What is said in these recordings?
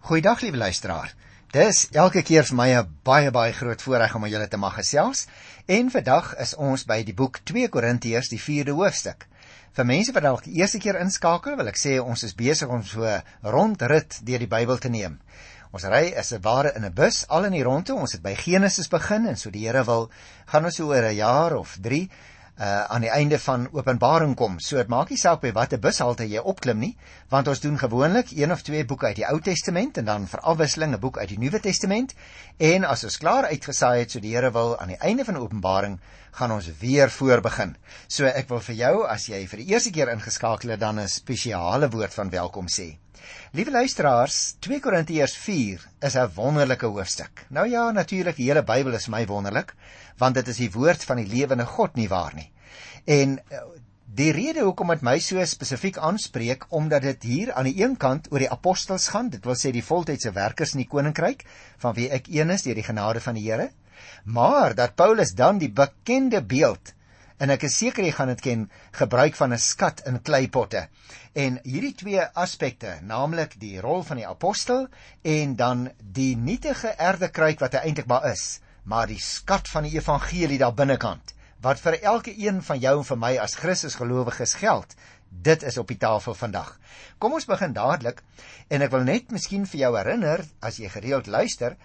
Goeiedag liewe luisteraar. Dis elke keer vir my 'n baie baie groot voorreg om aan julle te mag gesels. En vandag is ons by die boek 2 Korintiërs, die 4de hoofstuk. Vir mense wat dalk die eerste keer inskakel, wil ek sê ons is besig om so rondrit deur die Bybel te neem. Ons ry is 'n ware in 'n bus al in die rondte. Ons het by Genesis begin en so die Here wil gaan ons so oor 'n jaar of 3 uh aan die einde van Openbaring kom. So dit maak nie saak by watter bushalte jy opklim nie, want ons doen gewoonlik een of twee boeke uit die Ou Testament en dan vir afwisseling 'n boek uit die Nuwe Testament. En as ons klaar uitgesaai het, so die Here wil aan die einde van Openbaring gaan ons weer voor begin. So ek wil vir jou as jy vir die eerste keer ingeskakel het, dan 'n spesiale woord van welkom sê. Liewe luisteraars, 2 Korintiërs 4 is 'n wonderlike hoofstuk. Nou ja, natuurlik die hele Bybel is my wonderlik, want dit is die woord van die lewende God nie waar nie. En eh, die rede hoekom dit my so spesifiek aanspreek, omdat dit hier aan die een kant oor die apostels gaan, dit wil sê die voltydse werkers in die koninkryk, van wie ek een is deur die genade van die Here, maar dat Paulus dan die bekende beeld en ek is seker jy gaan dit ken, gebruik van 'n skat in kleipotte. En hierdie twee aspekte, naamlik die rol van die apostel en dan die nietige erdekruik wat hy eintlik maar is, maar die skat van die evangelie daar binnekant wat vir elke een van jou en vir my as Christus gelowiges geld. Dit is op die tafel vandag. Kom ons begin dadelik en ek wil net miskien vir jou herinner as jy gereeld luister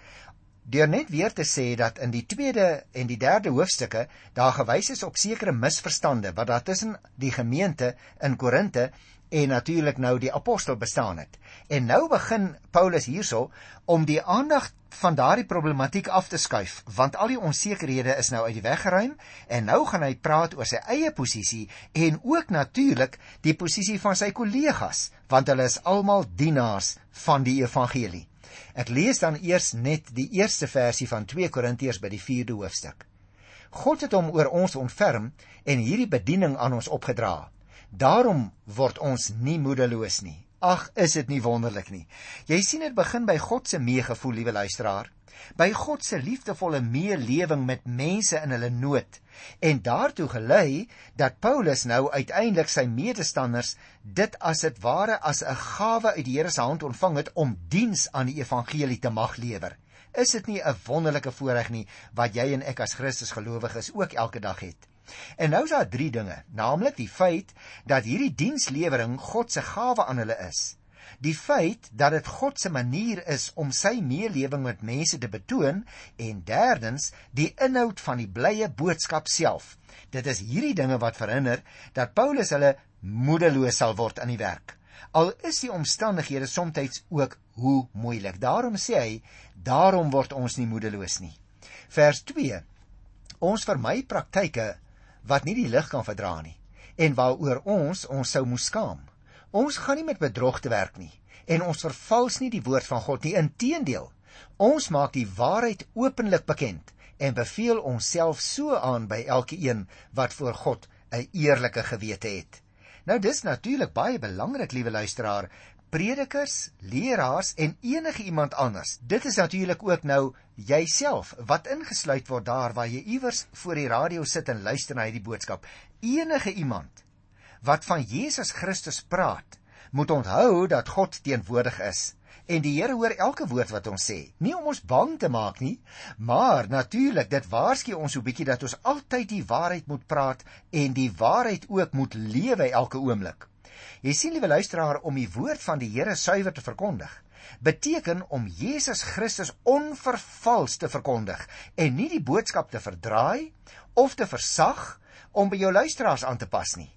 deur net weer te sê dat in die tweede en die derde hoofstukke daar gewys is op sekere misverstande wat daar tussen die gemeente in Korinte en natuurlik nou die apostel bestaan het. En nou begin Paulus hierso om die aandag van daardie problematiek af te skuif, want al die onsekerhede is nou uit die weg geruim en nou gaan hy praat oor sy eie posisie en ook natuurlik die posisie van sy kollegas, want hulle is almal dienaars van die evangelie. Ek lees dan eers net die eerste versie van 2 Korintiërs by die 4de hoofstuk. God het hom oor ons ontferm en hierdie bediening aan ons opgedra. Daarom word ons nie moedeloos nie. Ag, is dit nie wonderlik nie. Jy sien dit begin by God se meegevoel, liewe luisteraar by God se liefdevolle meelewing met mense in hulle nood en daartoe gelei dat Paulus nou uiteindelik sy medestanders dit as dit ware as 'n gawe uit die Here se hand ontvang het om diens aan die evangelie te mag lewer. Is dit nie 'n wonderlike voorreg nie wat jy en ek as Christus gelowiges ook elke dag het? En nou is daar drie dinge, naamlik die feit dat hierdie dienslewering God se gawe aan hulle is die feit dat dit God se manier is om sy meelewing met mense te betoon en derdens die inhoud van die blye boodskap self. Dit is hierdie dinge wat verhinder dat Paulus hulle moedeloos sal word aan die werk. Al is die omstandighede soms ook hoe moeilik. Daarom sê hy, daarom word ons nie moedeloos nie. Vers 2. Ons vermy praktyke wat nie die lig kan verdra nie en waaroor ons ons sou moes skaam. Ons gaan nie met bedrog te werk nie en ons vervals nie die woord van God nie. Inteendeel, ons maak die waarheid openlik bekend en beveel onsself so aan by elkeen wat voor God 'n eerlike gewete het. Nou dis natuurlik baie belangrik, liewe luisteraar, predikers, leraars en enige iemand anders. Dit is natuurlik ook nou jouself wat ingesluit word daar waar jy iewers voor die radio sit en luister na hierdie boodskap. Enige iemand wat van Jesus Christus praat, moet onthou dat God teenwoordig is en die Here hoor elke woord wat ons sê. Nie om ons bang te maak nie, maar natuurlik dit waarsku ons so bietjie dat ons altyd die waarheid moet praat en die waarheid ook moet lewe elke oomblik. Jy sien liewe luisteraar om die woord van die Here suiwer te verkondig beteken om Jesus Christus onvervals te verkondig en nie die boodskap te verdraai of te versag om by jou luisteraars aan te pas nie.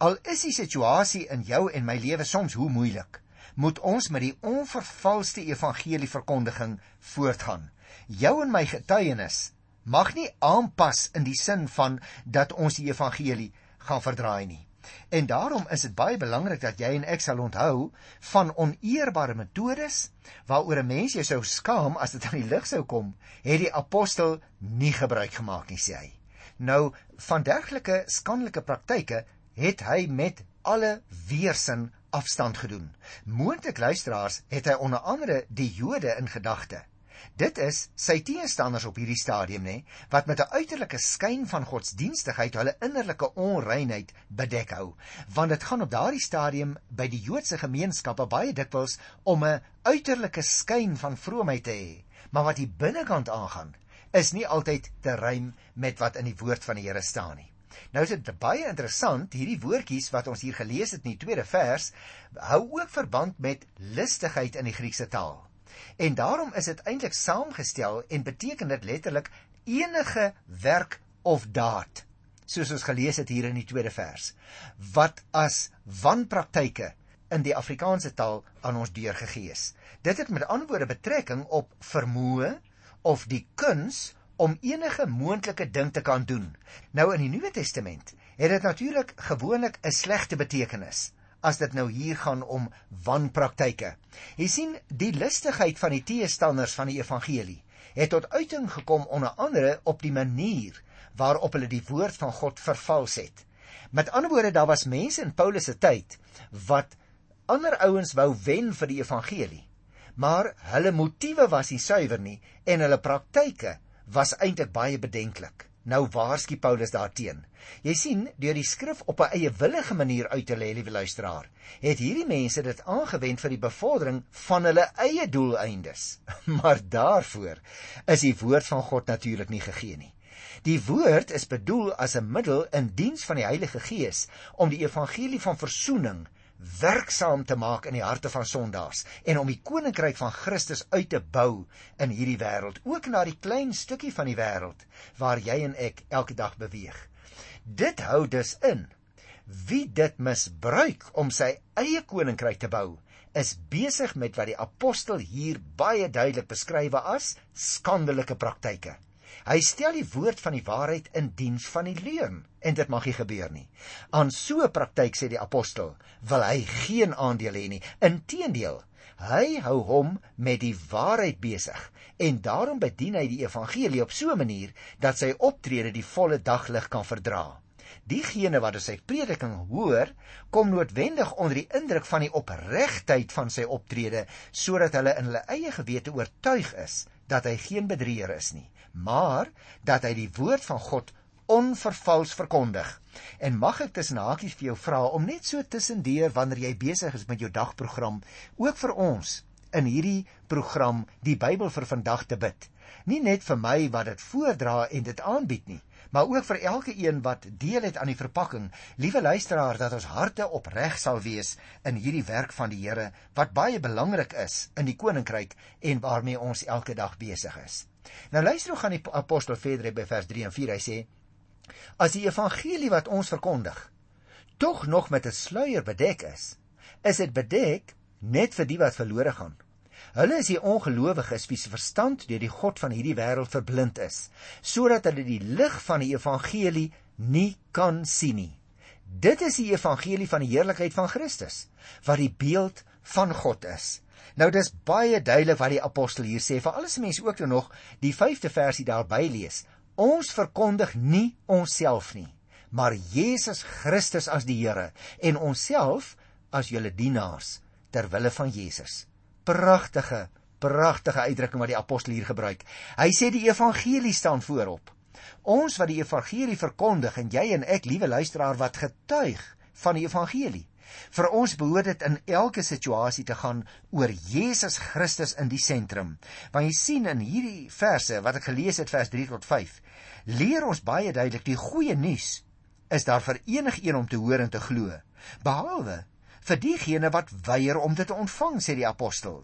Al is die situasie in jou en my lewe soms hoe moeilik, moet ons met die onvervalste evangelie verkondiging voortgaan. Jou en my getuienis mag nie aanpas in die sin van dat ons die evangelie gaan verdraai nie. En daarom is dit baie belangrik dat jy en ek sal onthou van oneerbare metodes waaroor 'n mens jou sou skaam as dit aan die lig sou kom, het die apostel nie gebruik gemaak nie, sê hy. Nou van dergelike skandelike praktyke het hy met alle weersin afstand gedoen. Moontlik luisteraars het hy onder andere die Jode in gedagte. Dit is sy teenstanders op hierdie stadium nê wat met 'n uiterlike skyn van godsdienstigheid hulle innerlike onreinheid bedek hou want dit gaan op daardie stadium by die Joodse gemeenskappe baie dikwels om 'n uiterlike skyn van vroomheid te hê maar wat die binnekant aangaan is nie altyd te rym met wat in die woord van die Here staan nie Nou is dit baie interessant hierdie woordjies wat ons hier gelees het in die tweede vers hou ook verband met listigheid in die Griekse taal. En daarom is dit eintlik saamgestel en beteken dit letterlik enige werk of daad soos ons gelees het hier in die tweede vers wat as wanpraktyke in die Afrikaanse taal aan ons deurgegee is. Dit het met ander woorde betrekking op vermoë of die kuns om enige moontlike ding te kan doen. Nou in die Nuwe Testament het dit natuurlik gewoonlik 'n slegte betekenis as dit nou hier gaan om wanpraktyke. Jy sien, die lustigheid van die teestanders van die evangelie het tot uiting gekom onder andere op die manier waarop hulle die woord van God vervals het. Met ander woorde, daar was mense in Paulus se tyd wat ander ouens wou wen vir die evangelie, maar hulle motiewe was nie suiwer nie en hulle praktyke was eintlik baie bedenklik. Nou waarsku Paulus daarteen. Jy sien, deur die skrif op 'n eie willige manier uit te lê, liewe luisteraar, het hierdie mense dit aangewend vir die bevordering van hulle eie doeleindes. Maar daarvoor is die woord van God natuurlik nie gegee nie. Die woord is bedoel as 'n middel in diens van die Heilige Gees om die evangelie van verzoening werksaam te maak in die harte van sondaars en om die koninkryk van Christus uit te bou in hierdie wêreld, ook na die klein stukkie van die wêreld waar jy en ek elke dag beweeg. Dit hou dus in wie dit misbruik om sy eie koninkryk te bou, is besig met wat die apostel hier baie duidelik beskryf as skandelike praktyke. Hy stel die woord van die waarheid in diens van die leuen en dit mag nie gebeur nie. Aan so 'n praktyk sê die apostel, wil hy geen aandeel hê nie. Inteendeel, hy hou hom met die waarheid besig en daarom bedien hy die evangelie op so 'n manier dat sy optrede die volle daglig kan verdra. Diegene wat sy prediking hoor, kom noodwendig onder die indruk van die opregtheid van sy optrede sodat hulle in hulle eie gewete oortuig is dat hy geen bedrieger is nie maar dat hy die woord van God onvervals verkondig. En mag ek tussen hakies vir jou vra om net so tussendeur wanneer jy besig is met jou dagprogram, ook vir ons in hierdie program die Bybel vir vandag te bid. Nie net vir my wat dit voordra en dit aanbied nie, maar ook vir elke een wat deel het aan die verpakking. Liewe luisteraar, dat ons harte opreg sal wees in hierdie werk van die Here wat baie belangrik is in die koninkryk en waarmee ons elke dag besig is. Nou luister hoe gaan die apostel verder by vers 3 en 4. Hy sê: As die evangelie wat ons verkondig tog nog met 'n sluier bedek is, is dit bedek net vir die wat verlore gaan. Hulle is die ongelowiges wie se verstand deur die god van hierdie wêreld verblind is, sodat hulle die lig van die evangelie nie kan sien nie. Dit is die evangelie van die heerlikheid van Christus, wat die beeld van God is. Nou dis baie duidelik wat die apostel hier sê. Vir alles mense ook nog die 5de versie daarby lees. Ons verkondig nie onsself nie, maar Jesus Christus as die Here en onsself as julle dienaars ter wille van Jesus. Pragtige, pragtige uitdrukking wat die apostel hier gebruik. Hy sê die evangelie staan voorop. Ons wat die evangelie verkondig en jy en ek, liewe luisteraar, wat getuig van die evangelie. Vir ons behoort dit in elke situasie te gaan oor Jesus Christus in die sentrum. Want jy sien in hierdie verse wat ek gelees het vers 3 tot 5, leer ons baie duidelik die goeie nuus is daar vir enigiemand om te hoor en te glo, behalwe vir diegene wat weier om dit te ontvang, sê die apostel.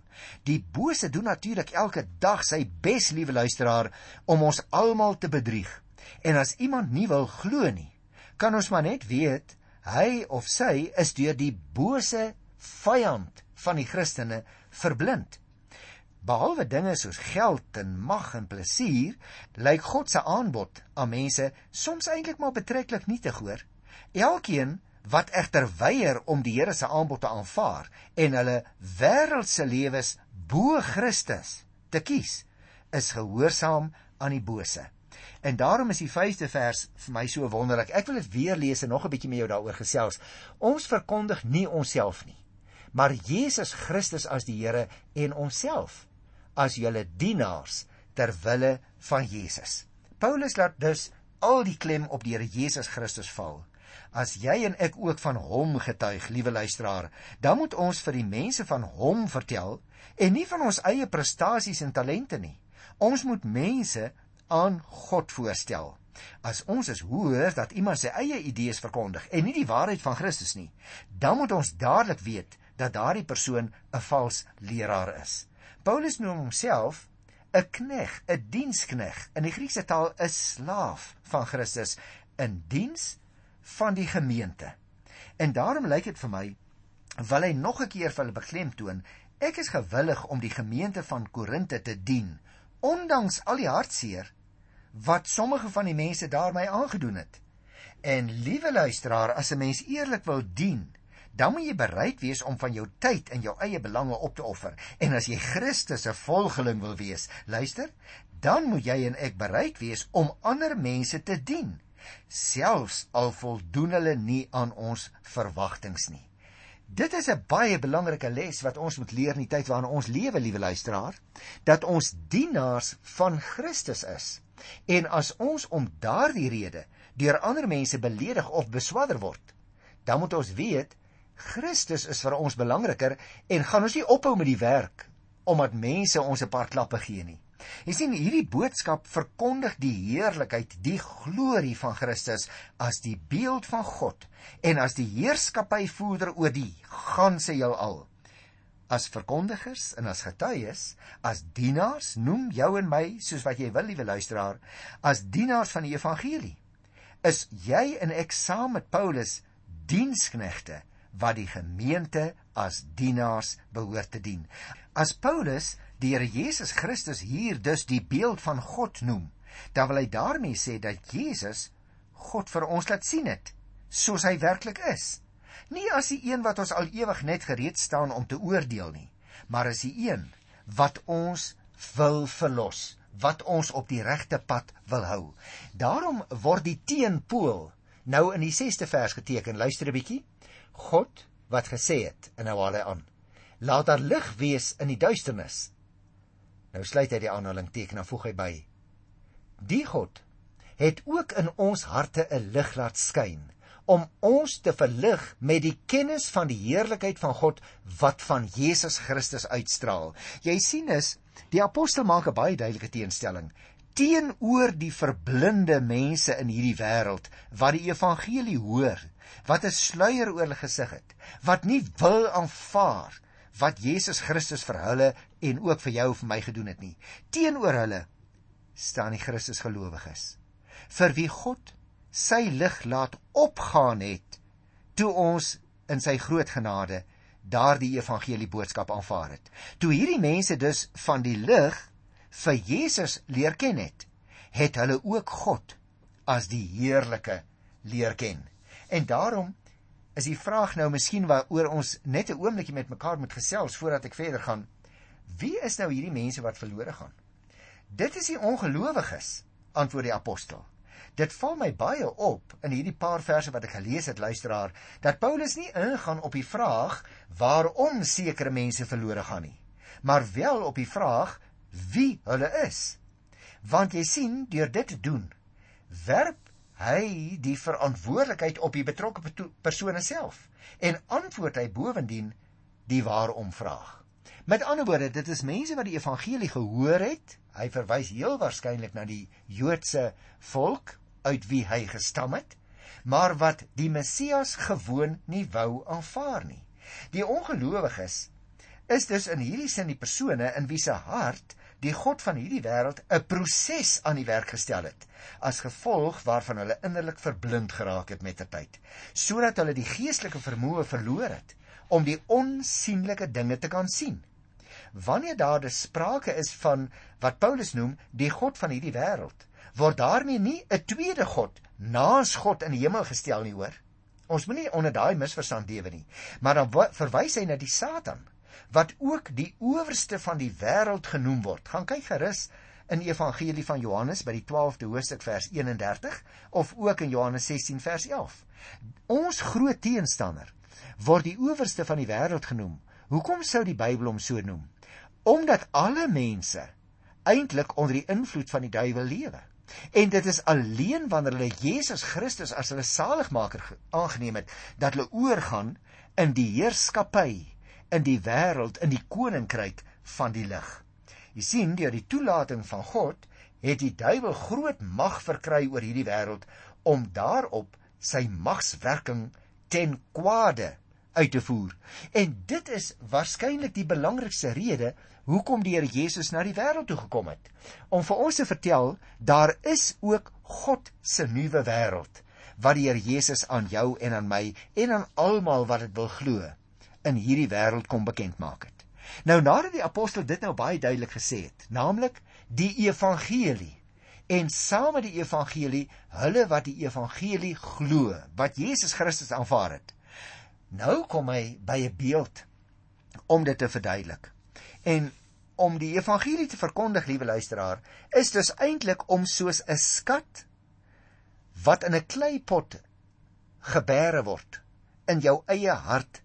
Die bose doen natuurlik elke dag sy bes, liewe luisteraar, om ons almal te bedrieg. En as iemand nie wil glo nie, kan ons maar net weet hy of sy is deur die bose vyand van die Christene verblind. Behalwe dinge soos geld en mag en plesier, lyk God se aanbod aan mense soms eintlik maar betreklik nietig hoor. Elkeen wat egter weier om die Here se aanbod te aanvaar en hulle wêreldse lewens bo Christus te kies, is gehoorsaam aan die bose. En daarom is die 5de vers vir my so wonderlik. Ek wil dit weer lees en nog 'n bietjie met jou daaroor gesels. Ons verkondig nie onsself nie, maar Jesus Christus as die Here en onsself as julle dienaars ter wille van Jesus. Paulus laat dus al die klem op die Here Jesus Christus val. As jy en ek ook van hom getuig, liewe luisteraar, dan moet ons vir die mense van hom vertel en nie van ons eie prestasies en talente nie. Ons moet mense aan God voorstel. As ons is hoor dat iemand sy eie idees verkondig en nie die waarheid van Christus nie, dan moet ons dadelik weet dat daardie persoon 'n vals leraar is. Paulus noem homself 'n knegg, 'n diensknegg, in die Griekse taal 'n slaaf van Christus in diens van die gemeente. En daarom lyk dit vir my wil hy nog 'n keer vir hulle beklemtoon, ek is gewillig om die gemeente van Korinte te dien, ondanks al die hartseer wat sommige van die mense daarmee aangedoen het. En liewe luisteraar, as 'n mens eerlik wil dien, dan moet jy bereid wees om van jou tyd en jou eie belange op te offer. En as jy Christus se volgeling wil wees, luister, dan moet jy en ek bereid wees om ander mense te dien, selfs al voldoen hulle nie aan ons verwagtinge nie. Dit is 'n baie belangrike les wat ons moet leer in die tyd waarin ons lewe, liewe luisteraar, dat ons dienaars van Christus is. En as ons om daardie rede deur ander mense beledig of beswadder word, dan moet ons weet Christus is vir ons belangriker en gaan ons nie ophou met die werk omdat mense ons 'n paar klappe gee nie. Jy sien hierdie boodskap verkondig die heerlikheid, die glorie van Christus as die beeld van God en as die heerskappyvoerder oor die ganse heelal. As verkondigers en as getuies, as dienaars, noem jou en my soos wat jy wil, liewe luisteraar, as dienaars van die evangelie. Is jy en ek saam met Paulus diensknegte wat die gemeente as dienaars behoort te dien. As Paulus die Here Jesus Christus hier dus die beeld van God noem, dan wil hy daarmee sê dat Jesus God vir ons laat sien het soos hy werklik is. Nie as die een wat ons al ewig net gereed staan om te oordeel nie, maar as die een wat ons wil verlos, wat ons op die regte pad wil hou. Daarom word die teenpool nou in die 6ste vers geteken. Luister 'n bietjie. God wat gesê het en nou haal hy aan. Laat daar lig wees in die duisternis. Nou sluit hy die aanhaling teken en voeg hy by. Die God het ook in ons harte 'n lig laat skyn om ons te verlig met die kennis van die heerlikheid van God wat van Jesus Christus uitstraal. Jy sien is die apostel maak 'n baie duidelike teenstelling teenoor die verblinde mense in hierdie wêreld wat die evangelie hoor, wat 'n sluier oor hulle gesig het, wat nie wil aanvaar wat Jesus Christus vir hulle en ook vir jou en vir my gedoen het nie. Teenoor hulle staan die Christus gelowiges vir wie God sy lig laat opgaan het toe ons in sy groot genade daardie evangelie boodskap aanvaar het. Toe hierdie mense dus van die lig vir Jesus leer ken het, het hulle ook God as die heerlike leer ken. En daarom is die vraag nou miskien waaroor ons net 'n oombliekie met mekaar moet gesels voordat ek verder gaan. Wie is nou hierdie mense wat verlore gaan? Dit is die ongelowiges, antwoord die apostel. Dit val my baie op in hierdie paar verse wat ek gelees het, luisteraar, dat Paulus nie ingaan op die vraag waarom sekere mense verlore gaan nie, maar wel op die vraag wie hulle is. Want jy sien, deur dit te doen, werp hy die verantwoordelikheid op die betrokke persone self en antwoord hy bovendien die waarom vraag. Met ander woorde, dit is mense wat die evangelie gehoor het. Hy verwys heel waarskynlik na die Joodse volk uit wie hy gestam het, maar wat die Messias gewoon nie wou aanvaar nie. Die ongelowiges is dus in hierdie sin die persone in wie se hart die God van hierdie wêreld 'n proses aan die werk gestel het as gevolg waarvan hulle innerlik verblind geraak het met die tyd sodat hulle die geestelike vermoë verloor het om die onsigbare dinge te kan sien wanneer daar dus sprake is van wat Paulus noem die god van hierdie wêreld word daarmee nie 'n tweede god naas God in die hemel gestel nie hoor ons moenie onder daai misverstand lewe nie maar dan verwys hy na die satan wat ook die owerste van die wêreld genoem word. Gaan kyk gerus in Evangelie van Johannes by die 12de hoofstuk vers 31 of ook in Johannes 16 vers 11. Ons groot teenstander word die owerste van die wêreld genoem. Hoekom sou die Bybel hom so noem? Omdat alle mense eintlik onder die invloed van die duiwel lewe. En dit is alleen wanneer hulle Jesus Christus as hulle saligmaker aangeneem het dat hulle oorgaan in die heerskappy in die wêreld in die koninkryk van die lig. Jy sien deur die toelating van God het die duiwel groot mag verkry oor hierdie wêreld om daarop sy magswerking ten kwade uit te voer. En dit is waarskynlik die belangrikste rede hoekom die Here Jesus na die wêreld toe gekom het. Om vir ons te vertel, daar is ook God se nuwe wêreld wat die Here Jesus aan jou en aan my en aan almal wat dit wil glo in hierdie wêreld kom bekend maak het. Nou nadat die apostel dit nou baie duidelik gesê het, naamlik die evangelie en saam met die evangelie hulle wat die evangelie glo, wat Jesus Christus aanvaar het. Nou kom hy by 'n beeld om dit te verduidelik. En om die evangelie te verkondig, liewe luisteraar, is dus eintlik om soos 'n skat wat in 'n kleipot gebeere word in jou eie hart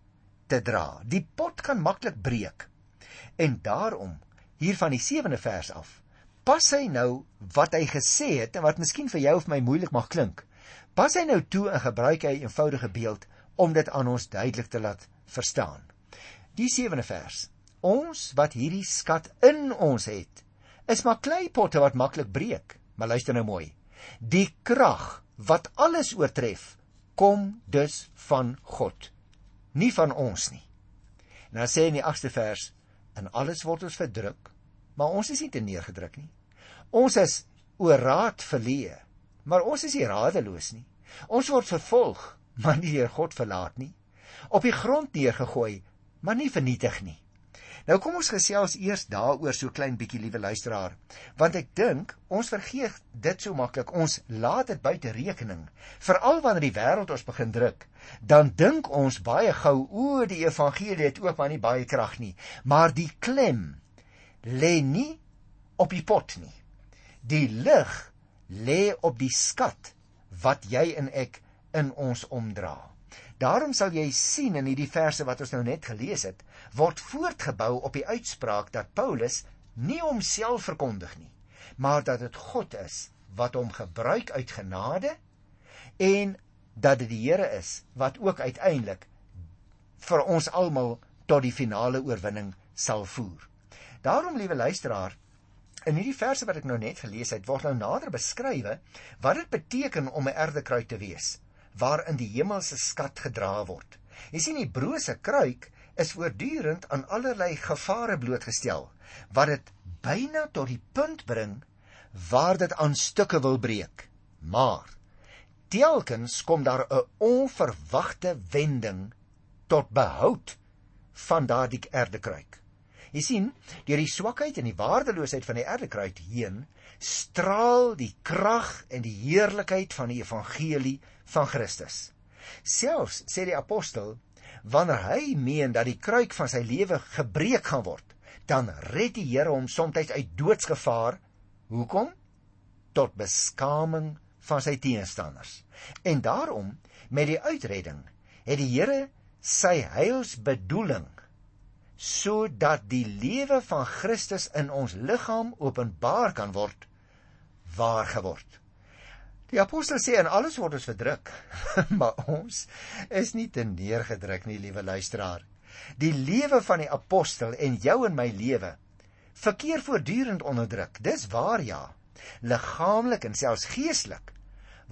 te dra. Die pot kan maklik breek. En daarom hier van die 7de vers af, pas hy nou wat hy gesê het en wat miskien vir jou of my moeilik mag klink. Pas hy nou toe en gebruik hy 'n eenvoudige beeld om dit aan ons duidelik te laat verstaan. Die 7de vers Ons wat hierdie skat in ons het, is maar kleipotte wat maklik breek. Maar luister nou mooi. Die krag wat alles oortref, kom dus van God, nie van ons nie. En dan sê in die 8ste vers, in alles word ons verdruk, maar ons is nie te neergedruk nie. Ons is oor raad verleë, maar ons is nie radeloos nie. Ons word vervolg, maar nie deur God verlaat nie. Op die grond neergegooi, maar nie vernietig nie. Nou kom ons gesels eers daaroor so klein bietjie liewe luisteraar, want ek dink ons vergeet dit so maklik. Ons laat dit buite rekening. Veral wanneer die wêreld ons begin druk, dan dink ons baie gou o, die evangelie het ook maar nie baie krag nie, maar die klem lê nie op die pot nie. Die lig lê op die skat wat jy en ek in ons omdra. Daarom sal jy sien in hierdie verse wat ons nou net gelees het, word voortgebou op die uitspraak dat Paulus nie homself verkondig nie, maar dat dit God is wat hom gebruik uit genade en dat dit die Here is wat ook uiteindelik vir ons almal tot die finale oorwinning sal voer. Daarom liewe luisteraar, in hierdie verse wat ek nou net gelees het, word nou nader beskrywe wat dit beteken om 'n erdekruid te wees waarin die hemelse skat gedra word. Jy sien die brose kruik is voortdurend aan allerlei gevare blootgestel wat dit byna tot die punt bring waar dit aan stukke wil breek. Maar telkens kom daar 'n onverwagte wending tot behoud van daardie erdekruik. Jy sien, deur die swakheid en die waardeloosheid van die erdekruik heen straal die krag en die heerlikheid van die evangelie van Christus. Selfs sê die apostel wanneer hy meen dat die kruik van sy lewe gebreek gaan word, dan red die Here hom soms uit doodsgevaar. Hoekom? Tot beskaming van sy teenstanders. En daarom met die uitredding het die Here sy heilsbedoeling sodat die lewe van Christus in ons liggaam openbaar kan word waar geword. Die apostel sê en alles word ons verdruk, maar ons is nie te neergedruk nie, liewe luisteraar. Die lewe van die apostel en jou en my lewe verkeer voortdurend onder druk. Dis waar ja. Liggaamlik en selfs geestelik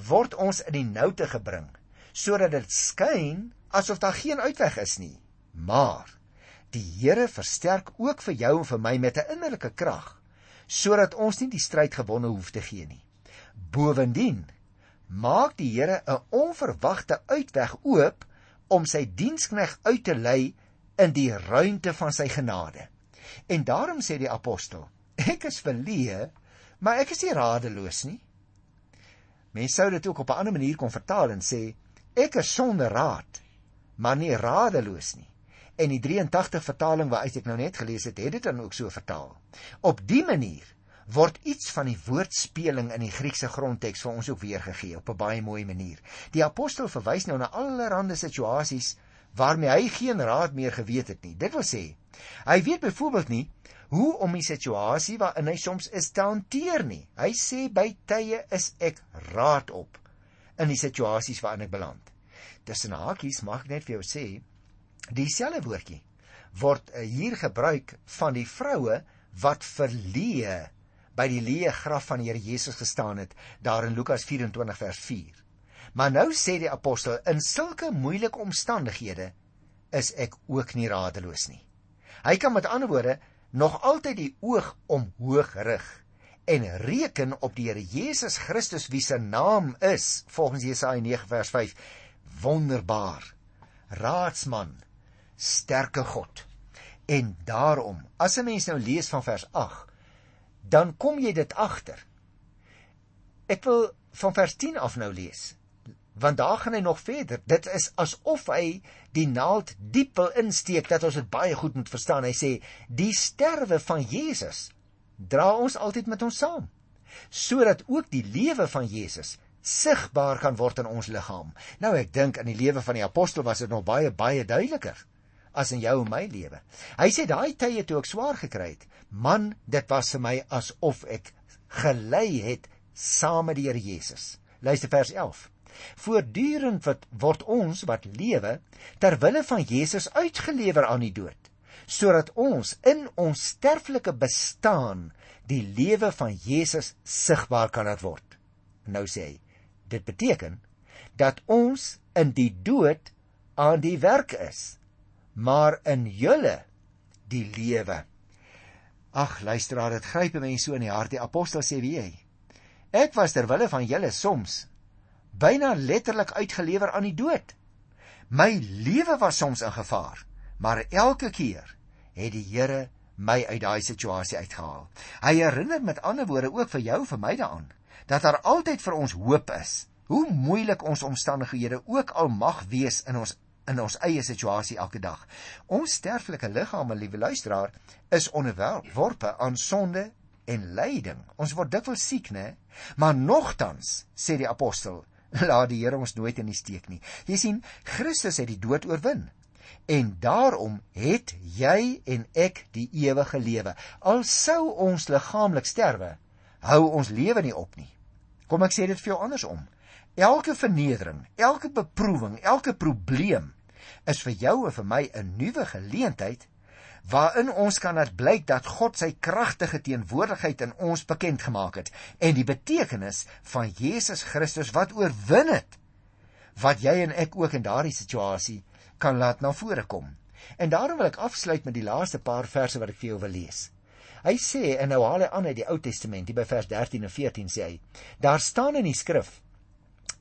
word ons in die noute gebring sodat dit skyn asof daar geen uitweg is nie. Maar die Here versterk ook vir jou en vir my met 'n innerlike krag sodat ons nie die stryd gewonne hoef te gee nie. Bovendien maak die Here 'n onverwagte uitweg oop om sy dienskneg uit te lei in die ruimte van sy genade. En daarom sê die apostel: Ek is verleë, maar ek is nie radeloos nie. Mense sou dit ook op 'n ander manier kon vertaal en sê: Ek is sonder raad, maar nie radeloos nie. En die 83 vertaling waaruit ek nou net gelees het, het dit dan ook so vertaal. Op dië manier word iets van die woordspeling in die Griekse grondteks vir ons ook weergegee op 'n baie mooi manier. Die apostel verwys nou na allerlei situasies waarmee hy geen raad meer geweet het nie. Dit wil sê, hy weet byvoorbeeld nie hoe om die situasie waarin hy soms is te hanteer nie. Hy sê by tye is ek raad op in die situasies waarin ek beland. Tussen hakies mag ek net vir jou sê, dieselfde woordjie word eh, hier gebruik van die vroue wat verleë by die leë graf van die Here Jesus gestaan het daar in Lukas 24 vers 4. Maar nou sê die apostel in sulke moeilike omstandighede is ek ook nie radeloos nie. Hy kan met ander woorde nog altyd die oog omhoog rig en reken op die Here Jesus Christus wie se naam is volgens Jesaja 9 vers 5 wonderbaar raadsman sterke God en daarom as 'n mens nou lees van vers 8 dan kom jy dit agter ek wil van vers 10 af nou lees want daar gaan hy nog verder. Dit is asof hy die naald diep wil insteek dat ons dit baie goed moet verstaan. Hy sê die sterwe van Jesus dra ons altyd met ons saam sodat ook die lewe van Jesus sigbaar kan word in ons liggaam. Nou ek dink in die lewe van die apostel was dit nog baie baie duideliker as in jou en my lewe. Hy sê daai tye toe ek swaar gekry het, man, dit was vir my asof ek gelei het saam met die Here Jesus. Luister vers 11. Voortdurend wat word ons wat lewe ter wille van Jesus uitgelewer aan die dood, sodat ons in ons sterflike bestaan die lewe van Jesus sigbaar kan laat word. Nou sê hy, dit beteken dat ons in die dood aan die werk is, maar in julle die lewe. Ag, luisteraar, dit gryp mense so in die hart. Die apostel sê wie hy? Ek was ter wille van julle soms byna letterlik uitgelewer aan die dood. My lewe was soms in gevaar, maar elke keer het die Here my uit daai situasie uitgehaal. Hy herinner met ander woorde ook vir jou vir my daaraan dat daar altyd vir ons hoop is. Hoe moeilik ons omstandighede ook al mag wees in ons in ons eie situasie elke dag. Ons sterflike liggame, liewe luisteraar, is onderworpe aan sonde en lyding. Ons word dikwels siek, né? Maar nogtans, sê die apostel, laat die Here ons nooit in die steek nie. Jy sien, Christus het die dood oorwin. En daarom het jy en ek die ewige lewe. Al sou ons liggaamlik sterwe, hou ons lewe nie op nie. Kom ek sê dit vir jou andersom. Elke vernedering, elke beproewing, elke probleem is vir jou en vir my 'n nuwe geleentheid waarin ons kan laat blyk dat God sy kragtige teenwoordigheid in ons bekend gemaak het en die betekenis van Jesus Christus wat oorwin het wat jy en ek ook in daardie situasie kan laat na vore kom. En daarom wil ek afsluit met die laaste paar verse wat ek vir jou wil lees. Hy sê en nou haal hy aan uit die Ou Testament, hier by vers 13 en 14 sê hy: Daar staan in die skrif: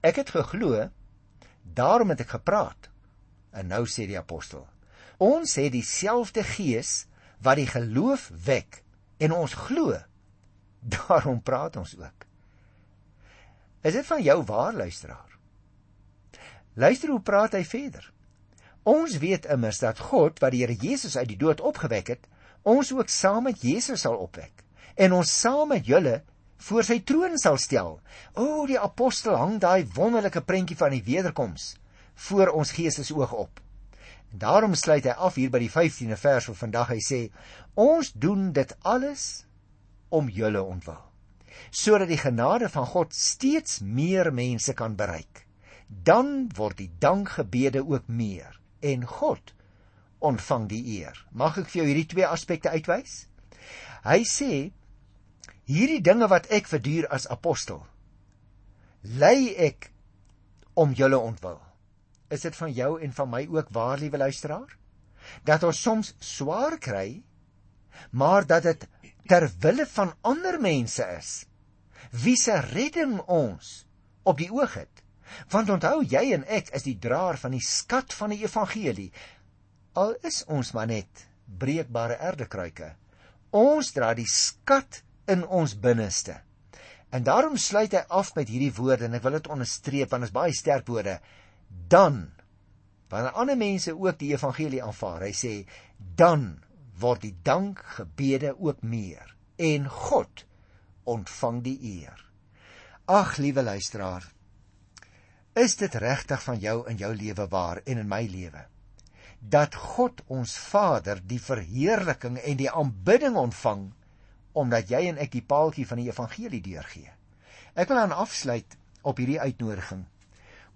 Ek het geglo, daarom het ek gepraat. En nou sê die apostel: Ons het dieselfde gees wat die geloof wek en ons glo. Daarom praat ons ook. Is dit van jou waar luisteraar? Luister hoe praat hy verder. Ons weet immers dat God wat die Here Jesus uit die dood opgewek het, ons ook saam met Jesus sal opwek en ons saam met julle voor sy troon sal stel. O, die apostel hang daai wonderlike prentjie van die wederkoms voor ons gees oog op. En daarom sluit hy af hier by die 15de vers van vandag. Hy sê: "Ons doen dit alles om julle ontwil, sodat die genade van God steeds meer mense kan bereik. Dan word die dankgebede ook meer en God ontvang die eer." Mag ek vir jou hierdie twee aspekte uitwys? Hy sê: "Hierdie dinge wat ek verduur as apostel, lei ek om julle ontwil." Is dit van jou en van my ook waar liewe luisteraar? Dat ons soms swaar kry maar dat dit ter wille van ander mense is wie se redding ons op die oog het. Want onthou jy en ek is die draer van die skat van die evangelie. Al is ons maar net breekbare erdekruike ons dra die skat in ons binneste. En daarom sluit hy af met hierdie woorde en ek wil dit onderstreep want dit is baie sterk woorde dan wanneer ander mense ook die evangelie aanvaar, hy sê dan word die dankgebede ook meer en God ontvang die eer. Ag liewe luisteraar, is dit regtig van jou in jou lewe waar en in my lewe? dat God ons Vader die verheerliking en die aanbidding ontvang omdat jy en ek die paaltjie van die evangelie deurgee. Ek wil aan afsluit op hierdie uitnodiging.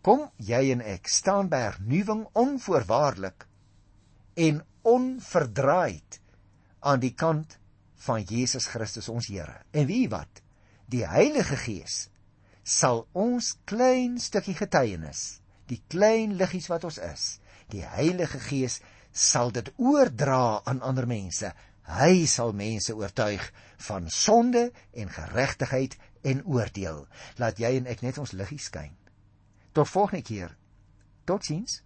Kom jy en ek staan by hernuwing onvoorwaardelik en onverdraaid aan die kant van Jesus Christus ons Here. En wie wat? Die Heilige Gees sal ons klein stukkie getuienis, die klein liggies wat ons is, die Heilige Gees sal dit oordra aan ander mense. Hy sal mense oortuig van sonde en geregtigheid en oordeel. Laat jy en ek net ons liggie skyn. Tot volgende keer. Totsiens.